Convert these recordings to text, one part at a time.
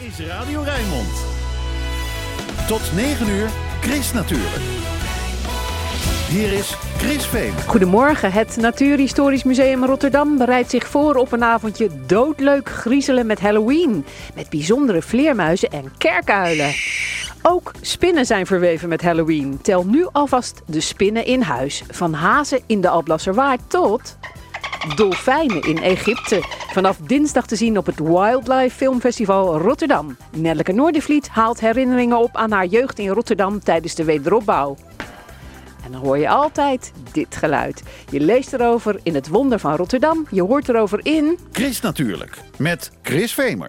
is Radio Rijnmond. Tot 9 uur, Chris natuurlijk. Hier is Chris Veen. Goedemorgen. Het Natuurhistorisch Museum Rotterdam bereidt zich voor op een avondje doodleuk griezelen met Halloween. Met bijzondere vleermuizen en kerkuilen. Ook spinnen zijn verweven met Halloween. Tel nu alvast de spinnen in huis. Van hazen in de Alblasserwaard tot dolfijnen in Egypte. Vanaf dinsdag te zien op het Wildlife Filmfestival Rotterdam. Nelleke Noordervliet haalt herinneringen op aan haar jeugd in Rotterdam tijdens de wederopbouw. En dan hoor je altijd dit geluid. Je leest erover in het Wonder van Rotterdam. Je hoort erover in... Chris natuurlijk, met Chris Vemer.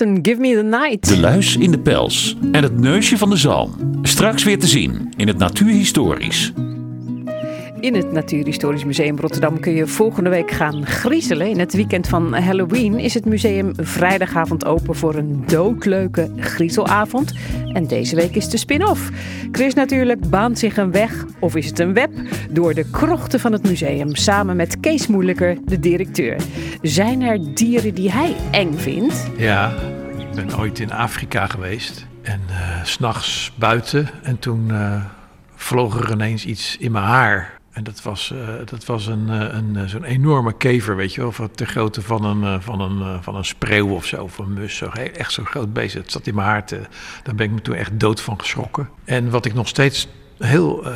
Give Me The Night. De luis in de pels en het neusje van de zalm. Straks weer te zien in het Natuurhistorisch. In het Natuurhistorisch Museum Rotterdam kun je volgende week gaan griezelen. In het weekend van Halloween is het museum vrijdagavond open voor een doodleuke griezelavond. En deze week is de spin-off. Chris natuurlijk baant zich een weg, of is het een web, door de krochten van het museum samen met Kees Moeilijker, de directeur. Zijn er dieren die hij eng vindt? Ja, ik ben ooit in Afrika geweest. En eh, s s'nachts buiten. En toen eh, vloog er ineens iets in mijn haar. En dat was, eh, dat was een, eh, een, eh, zo'n enorme kever, weet je wel, van ter grootte van een, van een, van een spreeuw of zo, of een mus. Zo, echt zo'n groot beest. Het zat in mijn haar. Te, daar ben ik me toen echt dood van geschrokken. En wat ik nog steeds heel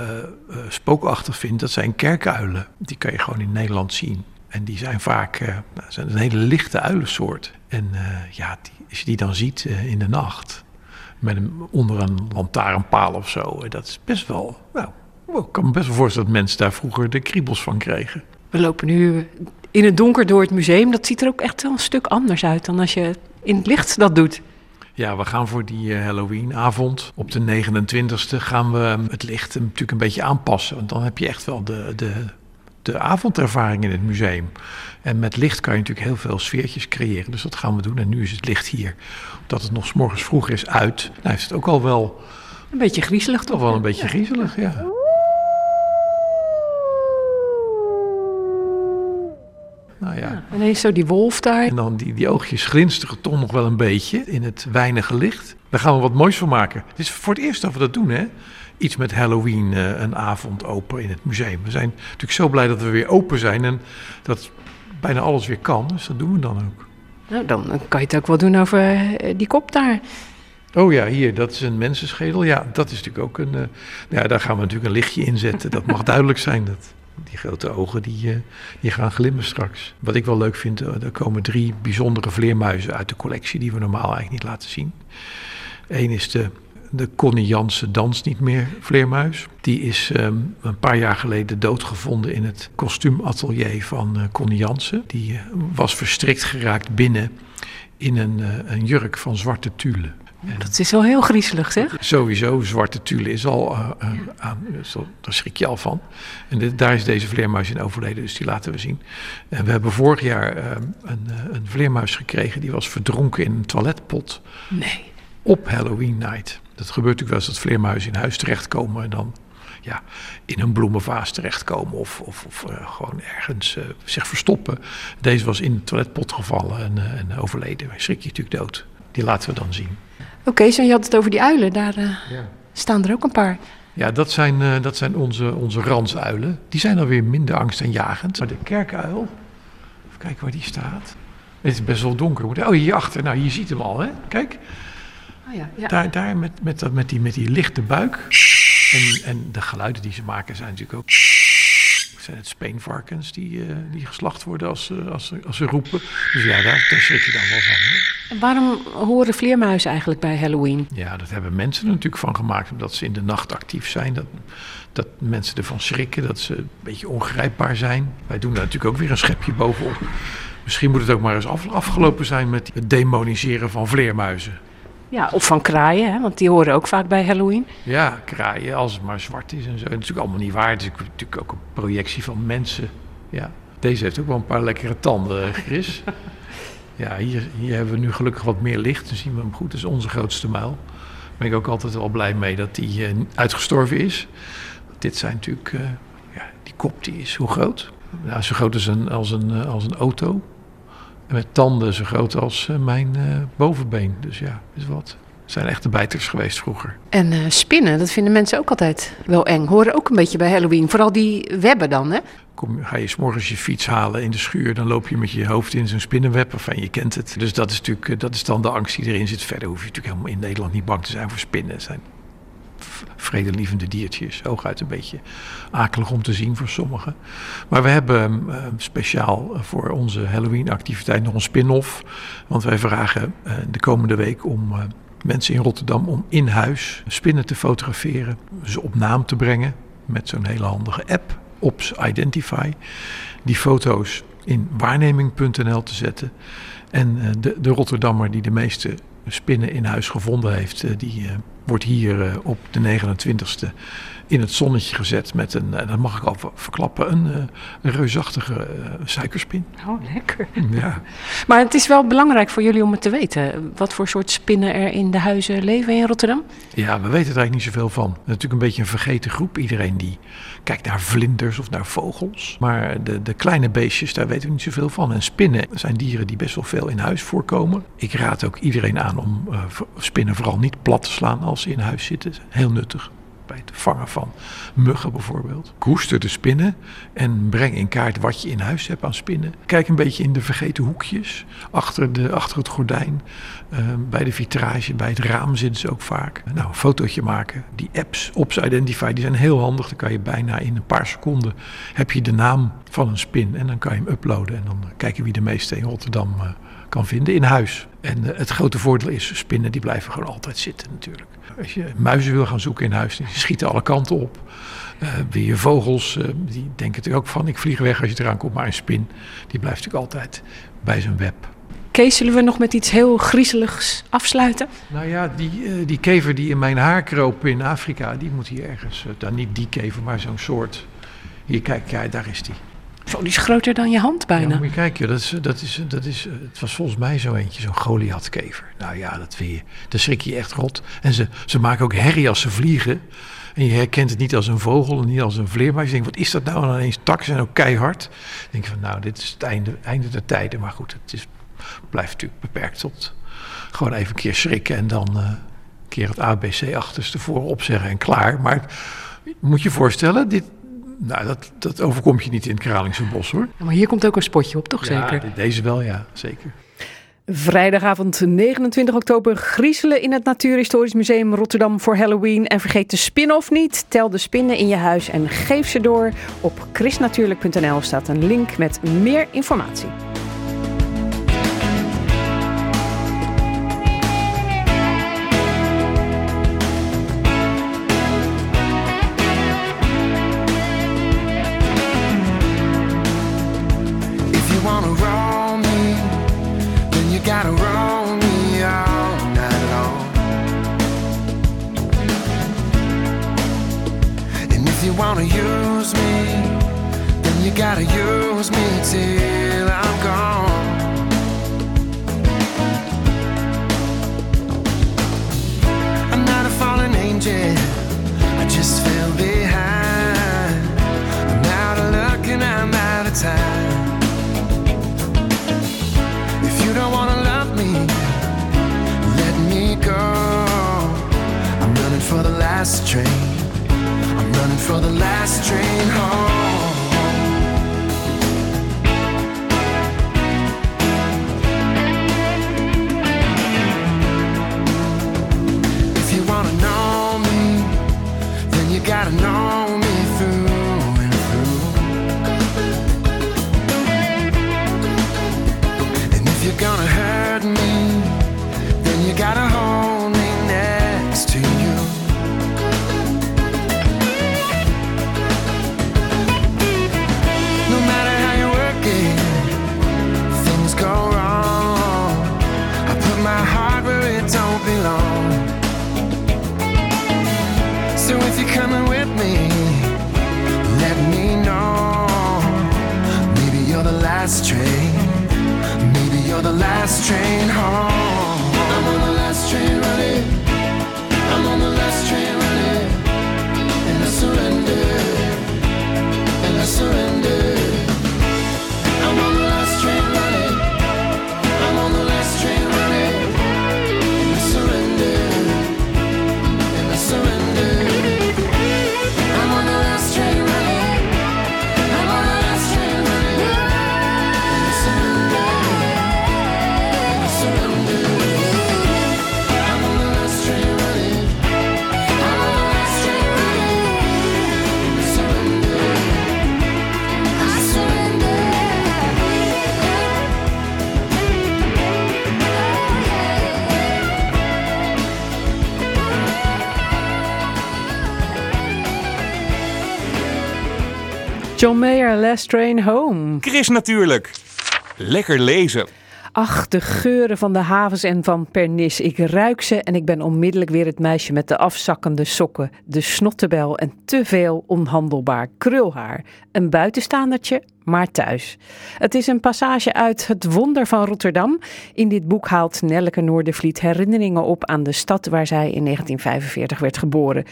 spookachtig vind, dat zijn kerkuilen. Die kan je gewoon in Nederland zien. En die zijn vaak nou, zijn een hele lichte uilensoort. En ja, als je die dan ziet in de nacht, met een, onder een lantaarnpaal of zo, dat is best wel, nou, ik kan me best wel voorstellen dat mensen daar vroeger de kriebels van kregen. We lopen nu in het donker door het museum. Dat ziet er ook echt wel een stuk anders uit dan als je in het licht dat doet. Ja, we gaan voor die eh, Halloweenavond. Op de 29e gaan we ehm, het licht natuurlijk een beetje aanpassen. Want dan heb je echt wel de, de, de avondervaring in het museum. En met licht kan je natuurlijk heel veel sfeertjes creëren. Dus dat gaan we doen. En nu is het licht hier. Omdat het nog 's morgens vroeg is uit. Nou is het ook al wel, Een beetje griezelig toch toch? wel een beetje griezelig, ja. Nou ja. En ineens zo die wolf daar. En dan die, die oogjes glinsteren toch nog wel een beetje in het weinige licht. Daar gaan we wat moois van maken. Het is voor het eerst dat we dat doen, hè? Iets met Halloween, eh, een avond open in het museum. We zijn natuurlijk zo blij dat we weer open zijn en dat bijna alles weer kan. Dus dat doen we dan ook. Nou, dan kan je het ook wel doen over eh, die kop daar. Oh ja, hier, dat is een mensenschedel. Ja, dat is natuurlijk ook een... eh, ja, daar gaan we natuurlijk een lichtje in zetten. Dat mag duidelijk zijn. Dat, die grote ogen, die, eh, die gaan glimmen straks. Wat ik wel leuk vind, eh, er komen drie bijzondere vleermuizen uit de collectie... die we normaal eigenlijk niet laten zien. Eén is de, de Connie Jansen Dans Niet Meer vleermuis. Die is ehm, een paar jaar geleden doodgevonden in het kostuumatelier van eh, Connie Jansen. Die was verstrikt geraakt binnen in een, een jurk van zwarte tulle. Dat is wel heel griezelig, zeg. Sowieso, zwarte tulle is al eh, eh, aan, zo- daar schrik je al van. En dit- daar is deze vleermuis in overleden, dus die laten we zien. En we hebben vorig jaar eh, een, eh, een vleermuis gekregen, die was verdronken in een toiletpot Nee. op Halloween night. Dat gebeurt natuurlijk wel eens dat vleermuizen in huis terechtkomen en dan ja, in een bloemenvaas terechtkomen of, of, of eh, gewoon ergens eh, zich verstoppen. Deze was in een toiletpot gevallen en, eh, en overleden. Hij schrik je natuurlijk dood. Die laten we dan zien. Oké, zo je had het over die uilen. Daar eh, staan er ook een paar. Ja, dat zijn, eh, dat zijn onze, onze ransuilen. Die zijn alweer minder angstaanjagend. Maar de kerkuil, even kijken waar die staat. Het is best wel donker. Oh, hierachter. Nou, je ziet hem al, hè? Kijk, Oh ja, ja. daar, daar met, met, dat, met, die, met die lichte buik. En, en de geluiden die ze maken zijn natuurlijk ook... Zijn het speenvarkens die, eh, die geslacht worden als, ze- als, als ze roepen. Dus ja, daar, daar schrik je dan wel van. Hoor. Waarom horen vleermuizen eigenlijk bij Halloween? Ja, dat hebben mensen er natuurlijk van gemaakt, omdat ze in de nacht actief zijn. Dat, dat mensen ervan schrikken, dat ze een beetje ongrijpbaar zijn. Wij doen daar natuurlijk ook weer een schepje bovenop. Misschien moet het ook maar eens af- afgelopen zijn met het demoniseren van vleermuizen. Ja, of van kraaien, hè? want die horen ook vaak bij Halloween. Ja, kraaien, als het maar zwart is en zo. Dat is natuurlijk allemaal niet waar. Het is natuurlijk ook een projectie van mensen. Ja. Deze heeft ook wel een paar lekkere tanden, Chris. Ja, hier, hier hebben we nu gelukkig wat meer licht. Dan zien we hem goed. Dat is onze grootste muil. Daar ben ik ook altijd wel blij mee dat die eh, uitgestorven is. Dit zijn natuurlijk... eh, ja, die kop die is hoe groot? Nou, zo groot als een, als een, eh, als een auto. Met tanden zo groot als eh, mijn eh, bovenbeen. Dus ja, is wat. Het zijn echte bijters geweest vroeger. En eh, spinnen, dat vinden mensen ook altijd wel eng. Horen ook een beetje bij Halloween. Vooral die webben dan, hè? Kom, ga je 's morgens je fiets halen in de schuur, dan loop je met je hoofd in zo'n spinnenweb. Enfin, je kent het. Dus dat is natuurlijk dat is dan de angst die erin zit. Verder hoef je natuurlijk helemaal in Nederland niet bang te zijn voor spinnen. Het zijn vredelievende diertjes. Hooguit een beetje akelig om te zien voor sommigen. Maar we hebben eh, speciaal voor onze Halloween-activiteit nog een spin-off. Want wij vragen eh, de komende week om eh, mensen in Rotterdam om in huis spinnen te fotograferen. Ze op naam te brengen met zo'n hele handige app. Ops Identify. Die foto's in waarneming.nl te zetten. En eh, de, de Rotterdammer die de meeste spinnen in huis gevonden heeft, eh, die eh, wordt hier eh, op de 29e in het zonnetje gezet met een, dat mag ik al ver- verklappen, een, een reusachtige suikerspin. Oh, lekker. Ja. Maar het is wel belangrijk voor jullie om het te weten. Wat voor soort spinnen er in de huizen leven in Rotterdam? ja, we weten er eigenlijk niet zoveel van. Het is natuurlijk een beetje een vergeten groep. Iedereen die kijkt naar vlinders of naar vogels. Maar de, de kleine beestjes, daar weten we niet zoveel van. En spinnen zijn dieren die best wel veel in huis voorkomen. Ik raad ook iedereen aan om eh, spinnen vooral niet plat te slaan als ze in huis zitten. Heel nuttig. Bij het vangen van muggen bijvoorbeeld. Koester de spinnen en breng in kaart wat je in huis hebt aan spinnen. Kijk een beetje in de vergeten hoekjes, achter, de, achter het gordijn, eh, bij de vitrage, bij het raam zitten ze ook vaak. Nou, een fotootje maken. Die apps, Ops Identify, die zijn heel handig. Dan kan je bijna in een paar seconden heb je de naam van een spin en dan kan je hem uploaden. En dan kijken wie de meeste in Rotterdam eh, kan vinden in huis. En eh, het grote voordeel is, spinnen die blijven gewoon altijd zitten natuurlijk. Als je muizen wil gaan zoeken in huis, die schieten alle kanten op. Eh wil je vogels, eh, die denken er ook van, ik vlieg weg als je eraan komt. Maar een spin, die blijft natuurlijk altijd bij zijn web. Kees, zullen we nog met iets heel griezeligs afsluiten? Nou ja, die, eh, die kever die in mijn haar kroop in Afrika, die moet hier ergens, dan niet die kever, maar zo'n soort. Hier, kijk, ja, daar is die. Zo, die is groter dan je hand Ja, bijna. moet je kijken, dat is, dat is, dat is, eh, het was volgens mij zo eentje, zo'n Goliathkever. Nou ja, dat vind je, daar schrik je echt rot. En ze, ze maken ook herrie als ze vliegen. En je herkent het niet als een vogel en niet als een vleermuis. Je denkt, wat is dat nou? En dan ineens takken zijn ook keihard. Dan denk je van, nou, dit is het einde, einde der tijden. Maar goed, het is, blijft natuurlijk beperkt tot gewoon even een keer schrikken en dan eh, een keer het ABC achterstevoren opzeggen en klaar. Maar moet je je voorstellen, dit, nou, dat, dat overkomt je niet in het Kralingse bos hoor. Ja, Maar hier komt ook een spotje op, toch Ja, zeker? deze wel, ja, zeker. Vrijdagavond 29 oktober griezelen in het Natuurhistorisch Museum Rotterdam voor Halloween. En vergeet de spin-off niet. Tel de spinnen in je huis en geef ze door. Op chrisnatuurlijk.nl staat een link met meer informatie. Train home. John Mayer, Last Train Home. Chris natuurlijk. Lekker lezen. Ach, de geuren van de havens en van Pernis. Ik ruik ze en ik ben onmiddellijk weer het meisje met de afzakkende sokken, de snottebel en te veel onhandelbaar krulhaar. Een buitenstaandertje, maar thuis. Het is een passage uit Het Wonder van Rotterdam. In dit boek haalt Nelleke Noordervliet herinneringen op aan de stad waar zij in 1945 werd geboren.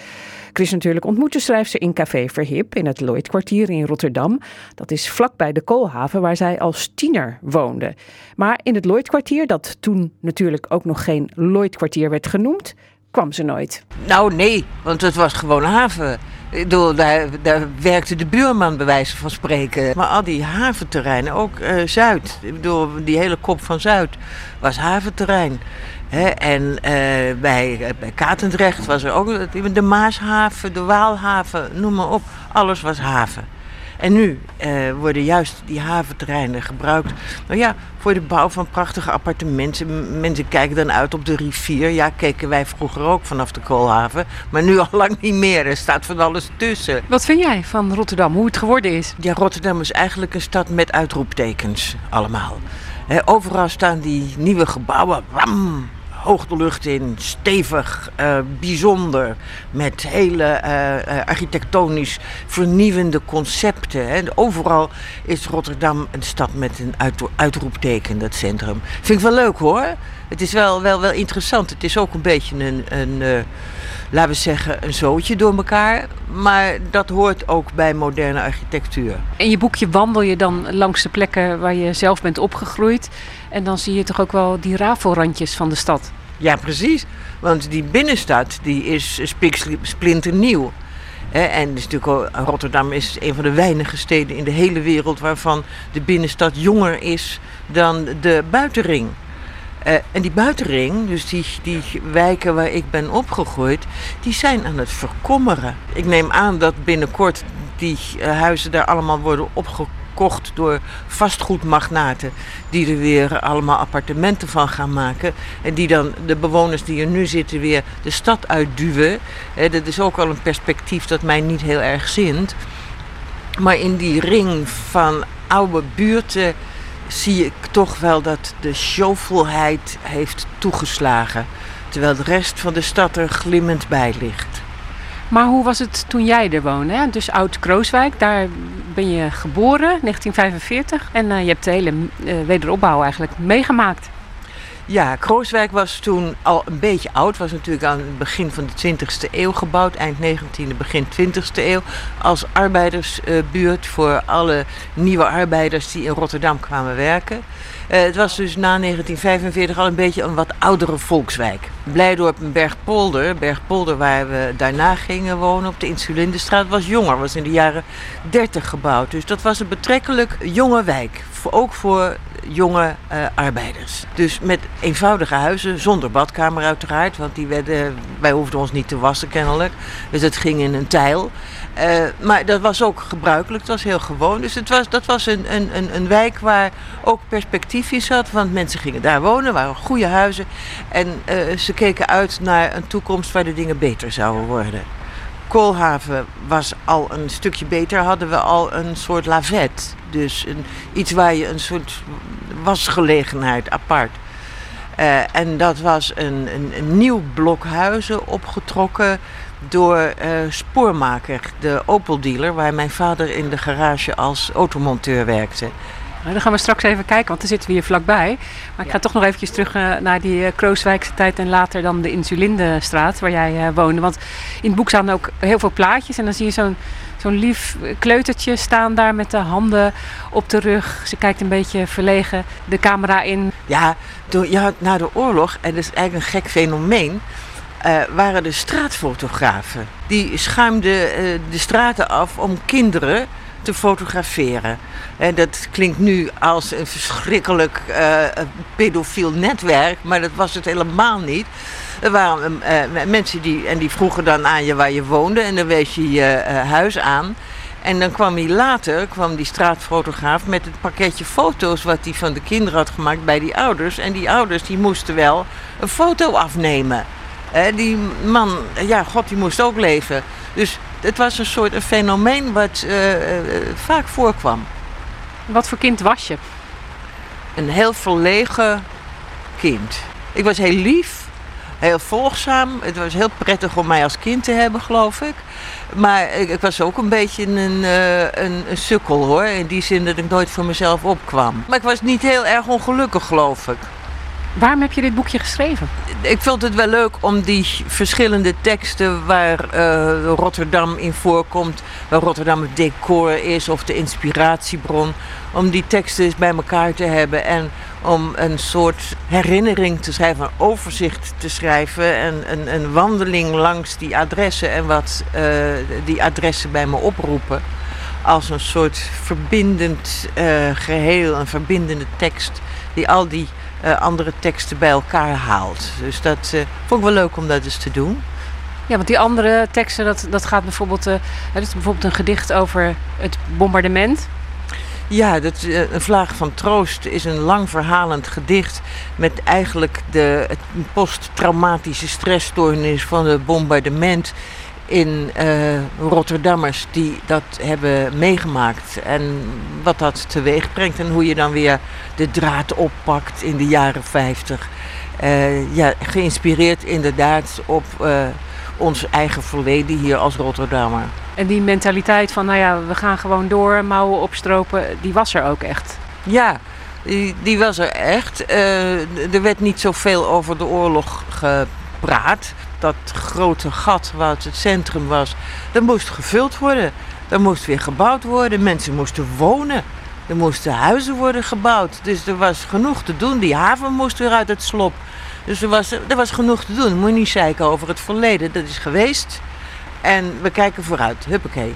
Chris natuurlijk ontmoette schrijfster in Café Verhip in het Lloydkwartier in Rotterdam. Dat is vlakbij de Koolhaven waar zij als tiener woonde. Maar in het Lloydkwartier, dat toen natuurlijk ook nog geen Lloydkwartier werd genoemd, kwam ze nooit. Nou, nee, want het was gewoon haven. Ik bedoel, daar, daar werkte de buurman bij wijze van spreken. Maar al die haventerreinen, ook eh, Zuid. Ik bedoel, die hele kop van Zuid was haventerrein. En eh, bij, bij Katendrecht was er ook de Maashaven, de Waalhaven, noem maar op. Alles was haven. En nu eh, worden juist die haventerreinen gebruikt nou ja, voor de bouw van prachtige appartementen. Mensen kijken dan uit op de rivier. Ja, keken wij vroeger ook vanaf de koolhaven. Maar nu al lang niet meer. Er staat van alles tussen. Wat vind jij van Rotterdam, hoe het geworden is? Ja, Rotterdam is eigenlijk een stad met uitroeptekens allemaal. Overal staan die nieuwe gebouwen. Wam, hoog de lucht in, stevig, eh, bijzonder. Met hele eh, eh, architectonisch vernieuwende concepten. Hè. Overal is Rotterdam een stad met een uit, uitroepteken, dat centrum. Vind ik wel leuk hoor. Het is wel, wel, wel interessant. Het is ook een beetje een, een laten we zeggen, een zootje door elkaar. Maar dat hoort ook bij moderne architectuur. In je boekje wandel je dan langs de plekken waar je zelf bent opgegroeid. En dan zie je toch ook wel die rafelrandjes van de stad. Ja, precies. Want die binnenstad die is splinternieuw. En natuurlijk Rotterdam is een van de weinige steden in de hele wereld waarvan de binnenstad jonger is dan de buitenring. Eh, en die buitenring, dus die, die wijken waar ik ben opgegroeid, die zijn aan het verkommeren. Ik neem aan dat binnenkort die eh, huizen daar allemaal worden opgekocht door vastgoedmagnaten. Die er weer allemaal appartementen van gaan maken. En die dan de bewoners die er nu zitten weer de stad uitduwen. Dat is ook al een perspectief dat mij niet heel erg zint. Maar in die ring van oude buurten zie ik toch wel dat de showvolheid heeft toegeslagen. Terwijl de rest van de stad er glimmend bij ligt. Maar hoe was het toen jij er woonde? Dus Oud-Krooswijk, daar ben je geboren, 1945. En eh, je hebt de hele eh, wederopbouw eigenlijk meegemaakt. Ja, Krooswijk was toen al een beetje oud. Was natuurlijk aan het begin van de 20e eeuw gebouwd. Eind 19e, begin 20e eeuw. Als arbeidersbuurt voor alle nieuwe arbeiders die in Rotterdam kwamen werken. Eh, het was dus na 1945 al een beetje een wat oudere volkswijk. Blijdorp en Bergpolder, Bergpolder waar we daarna gingen wonen op de Insulindestraat, was jonger. Was in de jaren 30 gebouwd. Dus dat was een betrekkelijk jonge wijk. Ook voor jonge eh, arbeiders. Dus met eenvoudige huizen, zonder badkamer uiteraard. Want die werden, wij hoefden ons niet te wassen kennelijk. Dus het ging in een tijl. Eh, maar dat was ook gebruikelijk, het was heel gewoon. Dus het was, dat was een, een, een, een wijk waar ook perspectief in zat. Want mensen gingen daar wonen, waren goede huizen. En eh, ze keken uit naar een toekomst waar de dingen beter zouden worden. Koolhaven was al een stukje beter, hadden we al een soort lavet. Dus een, iets waar je een soort wasgelegenheid apart. Eh, en dat was een, een, een nieuw blok huizen opgetrokken door eh, Spoormaker, de Opel-dealer, waar mijn vader in de garage als automonteur werkte. Nou, dan gaan we straks even kijken, want dan zitten we hier vlakbij. Maar ik ga toch nog eventjes terug eh, naar die eh, Krooswijkse tijd en later dan de Insulindestraat waar jij woonde. Want in het boek staan ook heel veel plaatjes en dan zie je zo'n zo'n lief kleutertje staan daar met de handen op de rug. Ze kijkt een beetje verlegen de camera in. Ja, door, had na de oorlog, en dat is eigenlijk een gek fenomeen, eh, waren de straatfotografen. Die schuimden eh, de straten af om kinderen te fotograferen. En dat klinkt nu als een verschrikkelijk eh, pedofiel netwerk, maar dat was het helemaal niet. Er waren mensen die, en die vroegen dan aan je waar je woonde en dan wees je je huis aan. En dan kwam hij later, kwam die straatfotograaf met het pakketje foto's wat hij van de kinderen had gemaakt bij die ouders. En die ouders die moesten wel een foto afnemen. Hè, die man, ja, god, die moest ook leven. Dus het was een soort een fenomeen wat eh, eh, vaak voorkwam. Wat voor kind was je? Een heel verlegen kind. Ik was heel lief, heel volgzaam. Het was heel prettig om mij als kind te hebben, geloof ik. Maar ik, ik was ook een beetje een, eh, een, een sukkel hoor. In die zin dat ik nooit voor mezelf opkwam. Maar ik was niet heel erg ongelukkig, geloof ik. Waarom heb je dit boekje geschreven? Ik vond het wel leuk om die verschillende teksten waar eh, Rotterdam in voorkomt, waar Rotterdam het decor is of de inspiratiebron, om die teksten eens bij elkaar te hebben en om een soort herinnering te schrijven, een overzicht te schrijven en een, een wandeling langs die adressen en wat eh, die adressen bij me oproepen. Als een soort verbindend eh, geheel, een verbindende tekst die al die eh, andere teksten bij elkaar haalt. Dus dat eh, vond ik wel leuk om dat eens te doen. Ja, want die andere teksten, dat, dat gaat bijvoorbeeld... eh, het is bijvoorbeeld een gedicht over het bombardement. Ja, dat, een vlaag van troost is een lang verhalend gedicht met eigenlijk de posttraumatische stressstoornis van het bombardement in eh, Rotterdammers die dat hebben meegemaakt en wat dat teweeg brengt en hoe je dan weer de draad oppakt in de jaren 50. Eh, ja, geïnspireerd inderdaad op eh, ons eigen verleden hier als Rotterdammer. En die mentaliteit van, nou ja, we gaan gewoon door, mouwen opstropen, die was er ook echt. Ja, die, die was er echt. Er werd niet zoveel over de oorlog gepraat. Dat grote gat wat het centrum was, dat moest gevuld worden. Er moest weer gebouwd worden. Mensen moesten wonen. Er moesten huizen worden gebouwd. Dus er was genoeg te doen. Die haven moest weer uit het slop. Dus er was, er was genoeg te doen. Moet je niet zeiken over het verleden. Dat is geweest. En we kijken vooruit. Huppakee.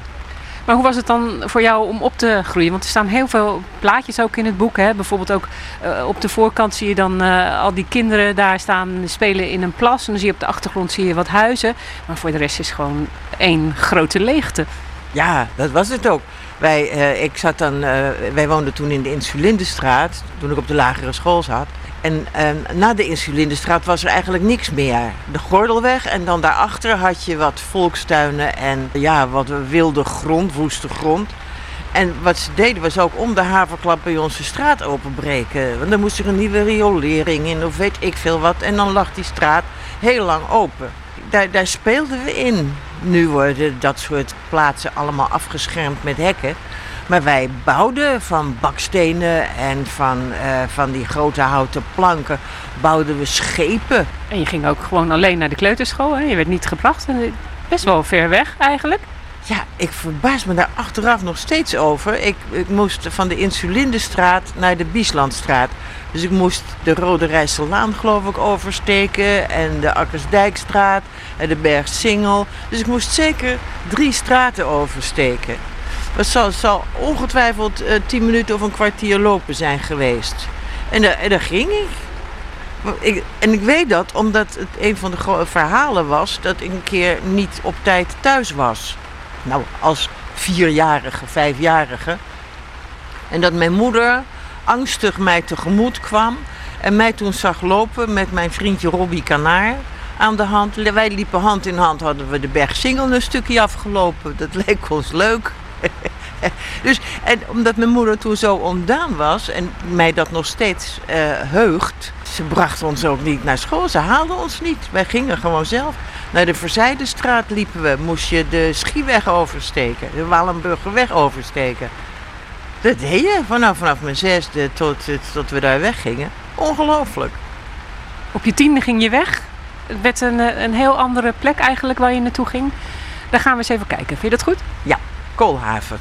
Maar hoe was het dan voor jou om op te groeien? Want er staan heel veel plaatjes ook in het boek. Hè? Bijvoorbeeld ook eh, op de voorkant zie je dan eh, al die kinderen daar staan spelen in een plas. En dan zie je op de achtergrond zie je wat huizen. Maar voor de rest is gewoon één grote leegte. Ja, dat was het ook. Wij, eh, ik zat dan, wij woonden toen in de Insulindestraat, toen ik op de lagere school zat. En eh, na de Insulindestraat was er eigenlijk niks meer. De Gordelweg en dan daarachter had je wat volkstuinen en ja, wat wilde grond, woeste grond. En wat ze deden was ook om de haverklap bij onze straat openbreken. Want dan moest er een nieuwe riolering in of weet ik veel wat. En dan lag die straat heel lang open. Daar, daar speelden we in. Nu worden dat soort plaatsen allemaal afgeschermd met hekken. Maar wij bouwden van bakstenen en van, eh, van die grote houten planken bouwden we schepen. En je ging ook gewoon alleen naar de kleuterschool. Hè? Je werd niet gebracht. En Best wel ver weg eigenlijk. Ja, ik verbaas me daar achteraf nog steeds over. Ik, ik moest van de Insulindestraat naar de Bieslandstraat. Dus ik moest de Rode Rijsselaan geloof ik oversteken. En de Akkersdijkstraat en de Berg Singel. Dus ik moest zeker drie straten oversteken. Dat zal, ongetwijfeld eh, tien minuten of een kwartier lopen zijn geweest. En, en daar ging ik. Ik, en ik weet dat omdat het een van de verhalen was dat ik een keer niet op tijd thuis was. Nou, als vierjarige, vijfjarige. En dat mijn moeder angstig mij tegemoet kwam en mij toen zag lopen met mijn vriendje Robbie Kanaar aan de hand. Wij liepen hand in hand, hadden we de berg Singel een stukje afgelopen. Dat leek ons leuk. dus, en omdat mijn moeder toen zo ontdaan was en mij dat nog steeds eh, heugt, ze bracht ons ook niet naar school. Ze haalde ons niet. Wij gingen gewoon zelf. Naar de Verzijdenstraat liepen we. Moest je de Schieweg oversteken. De Walenburgerweg oversteken. Dat deed je vanaf, vanaf mijn zesde tot, tot we daar weggingen. Ongelooflijk. Op je tiende ging je weg. Het werd een, eh, een heel andere plek eigenlijk waar je naartoe ging. Daar gaan we eens even kijken. Vind je dat goed? Ja, Koolhaven.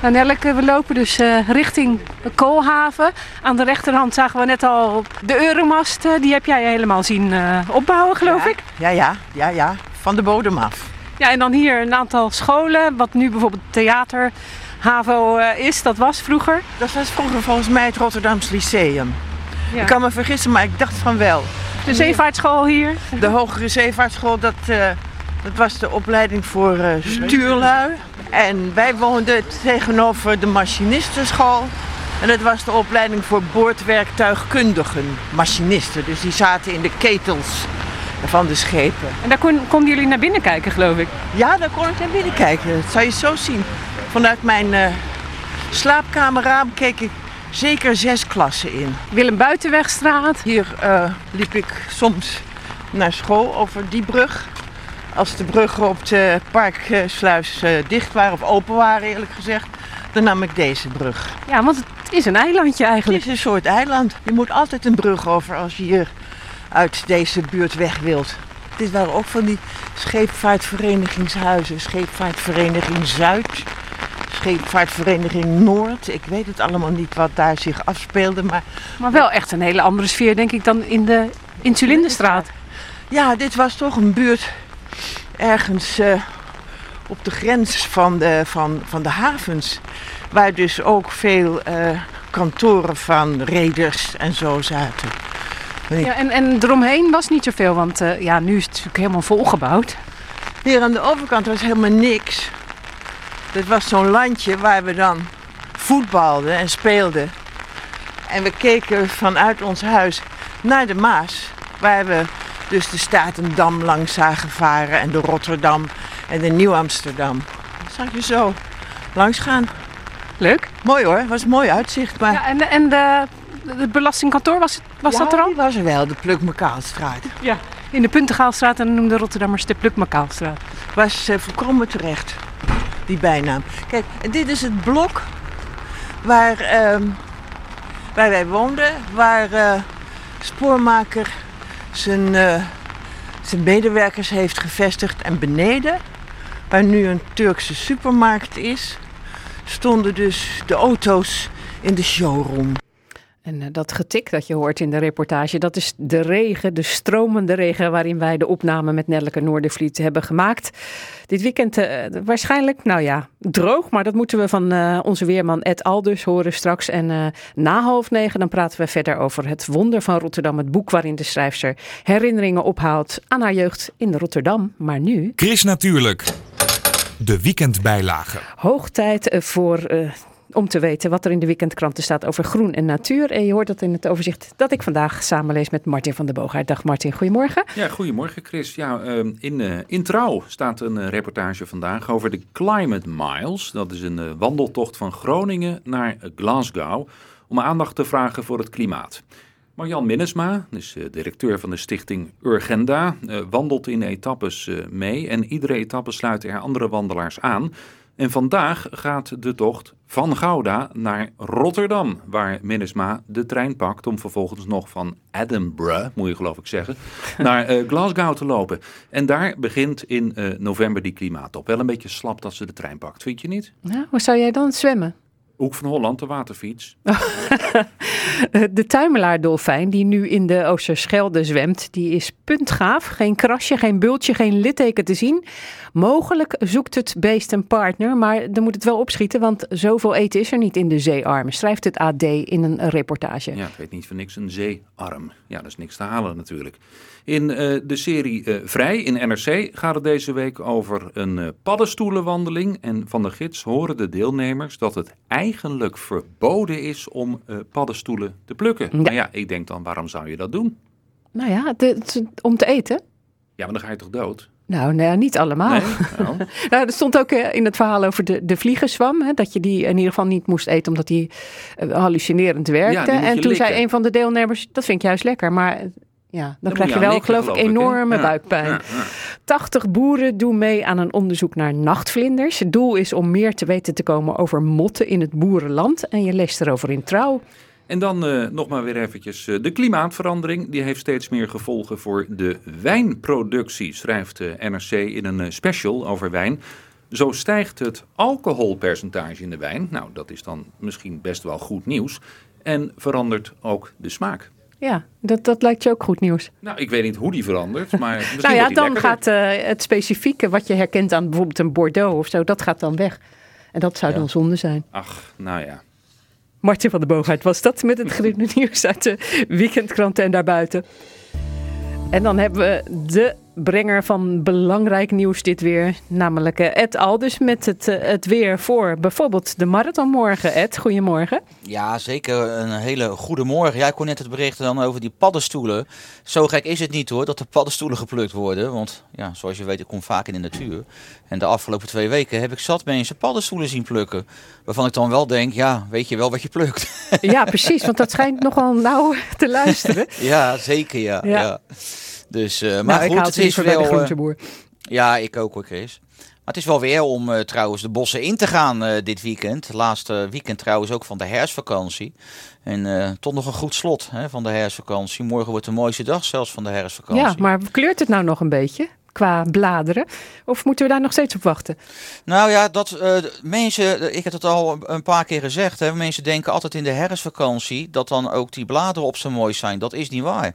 Nou Nelleke, we lopen dus eh, richting Koolhaven. Aan de rechterhand zagen we net al de Euromast. eh, die heb jij helemaal zien eh, opbouwen, geloof ja. ik. Ja, ja, ja, ja. Van de bodem af. Ja, en dan hier een aantal scholen. Wat nu bijvoorbeeld theater, HAVO eh, is. Dat was vroeger. Dat was vroeger volgens mij het Rotterdams Lyceum. Ja. Ik kan me vergissen, maar ik dacht van wel. De zeevaartschool hier. De Hogere Zeevaartschool, dat, eh, dat was de opleiding voor eh, stuurlui. En wij woonden tegenover de machinistenschool. En dat was de opleiding voor boordwerktuigkundigen, machinisten. Dus die zaten in de ketels van de schepen. En daar kon, konden jullie naar binnen kijken, geloof ik. Ja, daar kon ik naar binnen kijken. Dat zou je zo zien. Vanuit mijn eh, slaapkamerraam keek ik zeker zes klassen in. Willem Buitenwegstraat. Hier eh, liep ik soms naar school over die brug. Als de bruggen op de parksluis eh, dicht waren, of open waren eerlijk gezegd, dan nam ik deze brug. Ja, want het is een eilandje Het eigenlijk. is een soort eiland. Je moet altijd een brug over als je hier uit deze buurt weg wilt. Dit waren ook van die scheepvaartverenigingshuizen. Scheepvaartvereniging Zuid, Scheepvaartvereniging Noord. Ik weet het allemaal niet wat daar zich afspeelde, maar Maar wel echt een hele andere sfeer, denk ik, dan in de Insulinderstraat. Ja, dit was toch een buurt ergens eh, op de grens van de, van, van de havens. Waar dus ook veel eh, kantoren van reders en zo zaten. Ja, en, en eromheen was niet zoveel, want eh, ja, nu is het natuurlijk helemaal volgebouwd. Hier aan de overkant was helemaal niks. Dat was zo'n landje waar we dan voetbalden en speelden. En we keken vanuit ons huis naar de Maas. Waar we dus de Statendam langs zagen varen. En de Rotterdam en de Nieuw-Amsterdam. Dat zag je zo langs gaan. Leuk. Mooi hoor, was een mooi uitzicht. Maar Ja, en, en de, het belastingkantoor, was, was Ja, dat er al? die was er wel, de Plukmekaalstraat. Ja. In de Puntengaalstraat en dan noemden Rotterdammers de Plukmakaalstraat. was eh, volkomen terecht, die bijnaam. Kijk, en dit is het blok waar, ehm, waar wij woonden, waar eh, Spoormaker zijn, eh, zijn medewerkers heeft gevestigd. En beneden, waar nu een Turkse supermarkt is, stonden dus de auto's in de showroom. En eh, dat getik dat je hoort in de reportage, dat is de regen, de stromende regen waarin wij de opname met Nelleke Noordervliet hebben gemaakt. Dit weekend eh, waarschijnlijk, nou ja, droog, maar dat moeten we van eh, onze weerman Ed Aldus horen straks. En na half negen dan praten we verder over het wonder van Rotterdam, het boek waarin de schrijfster herinneringen ophaalt aan haar jeugd in Rotterdam. Maar nu Chris Natuurlijk. De weekendbijlage. Hoog tijd voor. Om te weten wat er in de weekendkranten staat over groen en natuur. En je hoort dat in het overzicht dat ik vandaag samenlees met Martin van der Boogaard. Dag Martin, goedemorgen. Ja, goedemorgen Chris. Ja, ehm, in, eh, in Trouw staat een eh, reportage vandaag over de Climate Miles. Dat is een eh, wandeltocht van Groningen naar Glasgow om aandacht te vragen voor het klimaat. Marjan Minnesma, dus directeur van de stichting Urgenda, wandelt in etappes mee en iedere etappe sluit er andere wandelaars aan. En vandaag gaat de tocht van Gouda naar Rotterdam, waar Minnesma de trein pakt om vervolgens nog van Edinburgh, moet je geloof ik zeggen, naar eh, Glasgow te lopen. En daar begint in eh, november die klimaattop. Wel een beetje slap dat ze de trein pakt, vind je niet? Nou, hoe zou jij dan zwemmen? Hoek van Holland, de waterfiets. De tuimelaardolfijn die nu in de Oosterschelde zwemt, die is puntgaaf. Geen krasje, geen bultje, geen litteken te zien. Mogelijk zoekt het beest een partner, maar dan moet het wel opschieten, want zoveel eten is er niet in de zeearmen, schrijft het AD in een reportage. Ja, het weet niet voor niks een zeearm. Ja, dat is niks te halen natuurlijk. In eh, de serie eh, Vrij in NRC gaat het deze week over een eh, paddenstoelenwandeling. En van de gids horen de deelnemers dat het eigenlijk verboden is om paddenstoelen te plukken. Ja. Nou ja, ik denk dan, waarom zou je dat doen? Nou ja, de- om te eten? Ja, maar dan ga je toch dood? Nou, nou niet allemaal. Nee? Nou, Nou, er stond ook in het verhaal over de, de vliegenzwam. Hè, dat je die in ieder geval niet moest eten omdat die hallucinerend werkte. die en toen zei een van de deelnemers, dat vind ik juist lekker. Maar ja, dan, krijg je wel geloof ik enorme buikpijn. Ja, ja. 80 boeren doen mee aan een onderzoek naar nachtvlinders. Het doel is om meer te weten te komen over motten in het boerenland. En je leest erover in Trouw. En dan eh, nog maar weer eventjes eh, de klimaatverandering. Die heeft steeds meer gevolgen voor de wijnproductie, schrijft eh, NRC in een special over wijn. Zo stijgt het alcoholpercentage in de wijn. Nou, dat is dan misschien best wel goed nieuws. En verandert ook de smaak. Ja, dat, dat lijkt je ook goed nieuws. Nou, ik weet niet hoe die verandert, maar misschien nou ja, dan gaat eh, het specifieke wat je herkent aan bijvoorbeeld een Bordeaux of zo, dat gaat dan weg. En dat zou Ja. dan zonde zijn. Ach, nou ja. Martin van der Boogaard was dat met het gerichte nieuws uit de weekendkranten en daarbuiten. En dan hebben we de brenger van belangrijk nieuws dit weer, namelijk eh, Ed Aldus met het, eh, het weer voor bijvoorbeeld de marathon morgen. Ed, goedemorgen. Ja, zeker een hele goede morgen. Ja, ik kon net het bericht dan over die paddenstoelen. Zo gek is het niet hoor, dat de paddenstoelen geplukt worden. Want ja, zoals je weet, ik kom vaak in de natuur. En de afgelopen twee weken heb ik zat mensen paddenstoelen zien plukken. Waarvan ik dan wel denk, ja, weet je wel wat je plukt? Ja, precies, want dat schijnt nogal nauw te luisteren. ja, zeker ja. Ja. ja. Dus, eh, maar nou, ik goed, haal het is wel... eh, groenteboer. Ja, ik ook hoor, Chris. Maar het is wel weer om eh, trouwens de bossen in te gaan dit weekend. Laatste weekend trouwens ook van de herfstvakantie. En eh, tot nog een goed slot hè, van de herfstvakantie. Morgen wordt de mooiste dag zelfs van de herfstvakantie. Ja, maar kleurt het nou nog een beetje qua bladeren? Of moeten we daar nog steeds op wachten? Nou ja, dat eh, mensen, eh, ik heb het al een paar keer gezegd, hè, mensen denken altijd in de herfstvakantie dat dan ook die bladeren op zo mooi zijn. Dat is niet waar.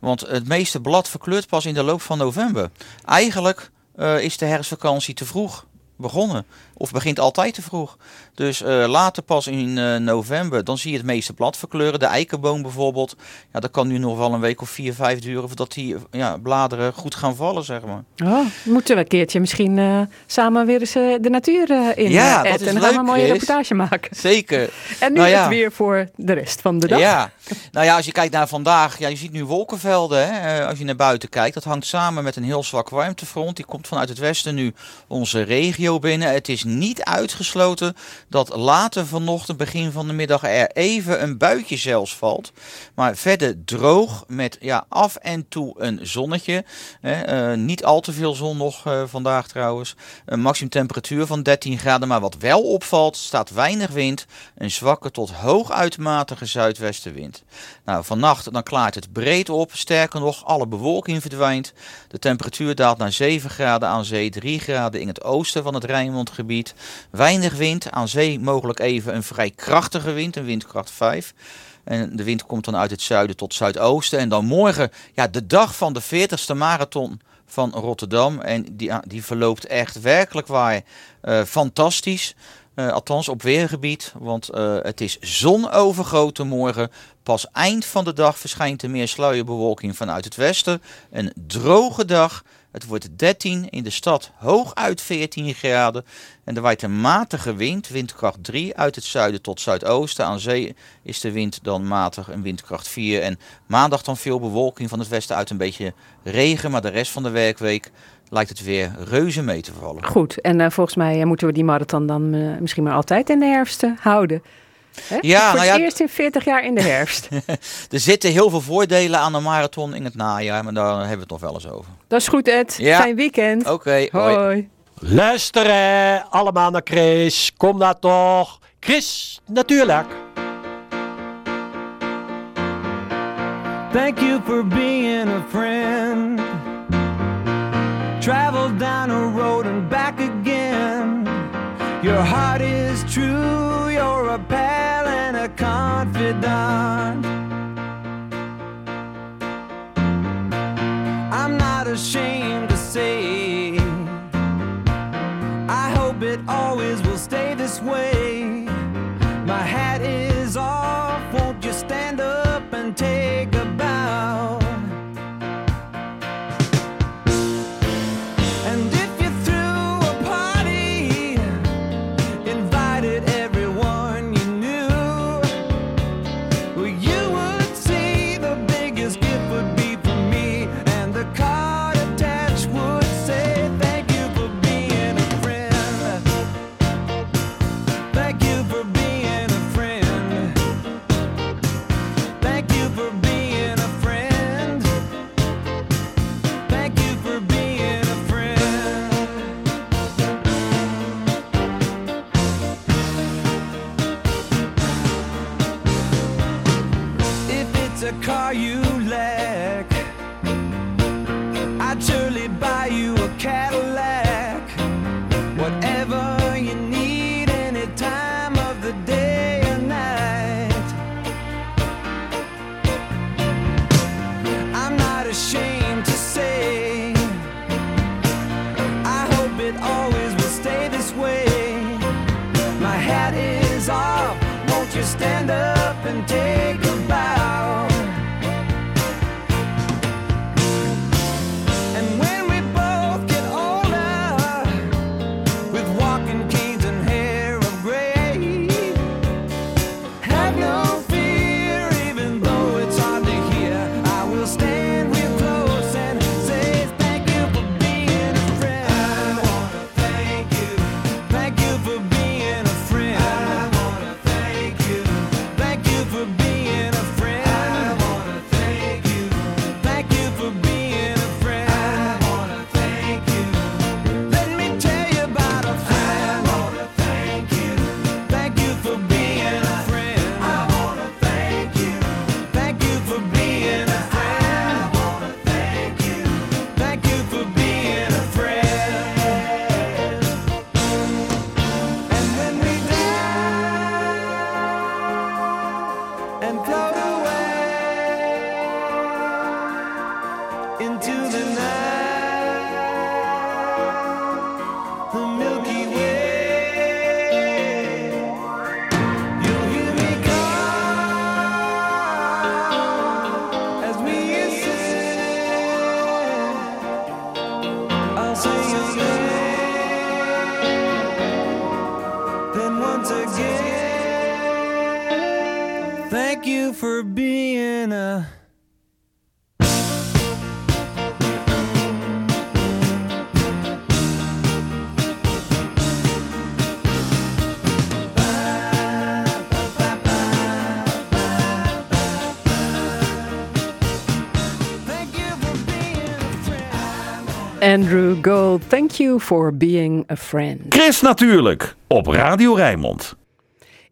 Want het meeste blad verkleurt pas in de loop van november. Eigenlijk eh, is de herfstvakantie te vroeg begonnen. Of begint altijd te vroeg. Dus eh, later pas in eh, november, dan zie je het meeste blad verkleuren. De eikenboom bijvoorbeeld, ja, dat kan nu nog wel een week of vier, vijf duren voordat die ja, bladeren goed gaan vallen, zeg maar. Oh, moeten we een keertje misschien eh, samen weer eens de natuur in Ja, dat is En dan gaan we een mooie Chris. reportage maken. Zeker. En nu Nou ja. het weer voor de rest van de dag. Ja, nou ja, als je kijkt naar vandaag, ja, je ziet nu wolkenvelden. Hè, als je naar buiten kijkt, dat hangt samen met een heel zwak warmtefront. Die komt vanuit het westen nu onze regio binnen. Het is niet uitgesloten dat later vanochtend, begin van de middag, er even een buitje zelfs valt. Maar verder droog met ja, af en toe een zonnetje. Hè, eh, niet al te veel zon nog eh, vandaag trouwens. Een maximum temperatuur van 13 graden. Maar wat wel opvalt, staat weinig wind. Een zwakke tot hooguitmatige zuidwestenwind. Nou, vannacht dan klaart het breed op. Sterker nog, alle bewolking verdwijnt. De temperatuur daalt naar 7 graden aan zee, 3 graden in het oosten van het Rijnmondgebied. Weinig wind, aan zee mogelijk even een vrij krachtige wind, een windkracht 5. En de wind komt dan uit het zuiden tot zuidoosten. En dan morgen, ja, de dag van de 40ste marathon van Rotterdam. En die, ja, die verloopt echt werkelijk waar eh, fantastisch. Eh, althans op weergebied, want eh, het is zonovergoten morgen. Pas eind van de dag verschijnt er meer sluierbewolking vanuit het westen. Een droge dag. Het wordt 13 in de stad, hooguit 14 graden. En er waait een matige wind, windkracht 3 uit het zuiden tot zuidoosten. Aan zee is de wind dan matig, een windkracht 4. En maandag dan veel bewolking van het westen uit een beetje regen. Maar de rest van de werkweek lijkt het weer reuze mee te vallen. Goed, en eh, volgens mij eh, moeten we die marathon dan eh, misschien maar altijd in de herfst houden. Hè? Ja, Voor nou het ja- eerst in 40 jaar in de herfst. Er zitten heel veel voordelen aan een marathon in het najaar, maar daar hebben we het nog wel eens over. Dat is goed, Ed. Ja. Fijn weekend. Oké, hoi. Hoi. Luisteren allemaal naar Chris. Kom daar toch. Chris, natuurlijk. Thank you for being a friend. Travel down a road and back again. Your heart is true, confidant. I'm not ashamed to say, I hope it always will stay this way. les bats. Thank you for being a. Andrew Gold, thank you for being a friend. Chris natuurlijk, op Radio Rijnmond.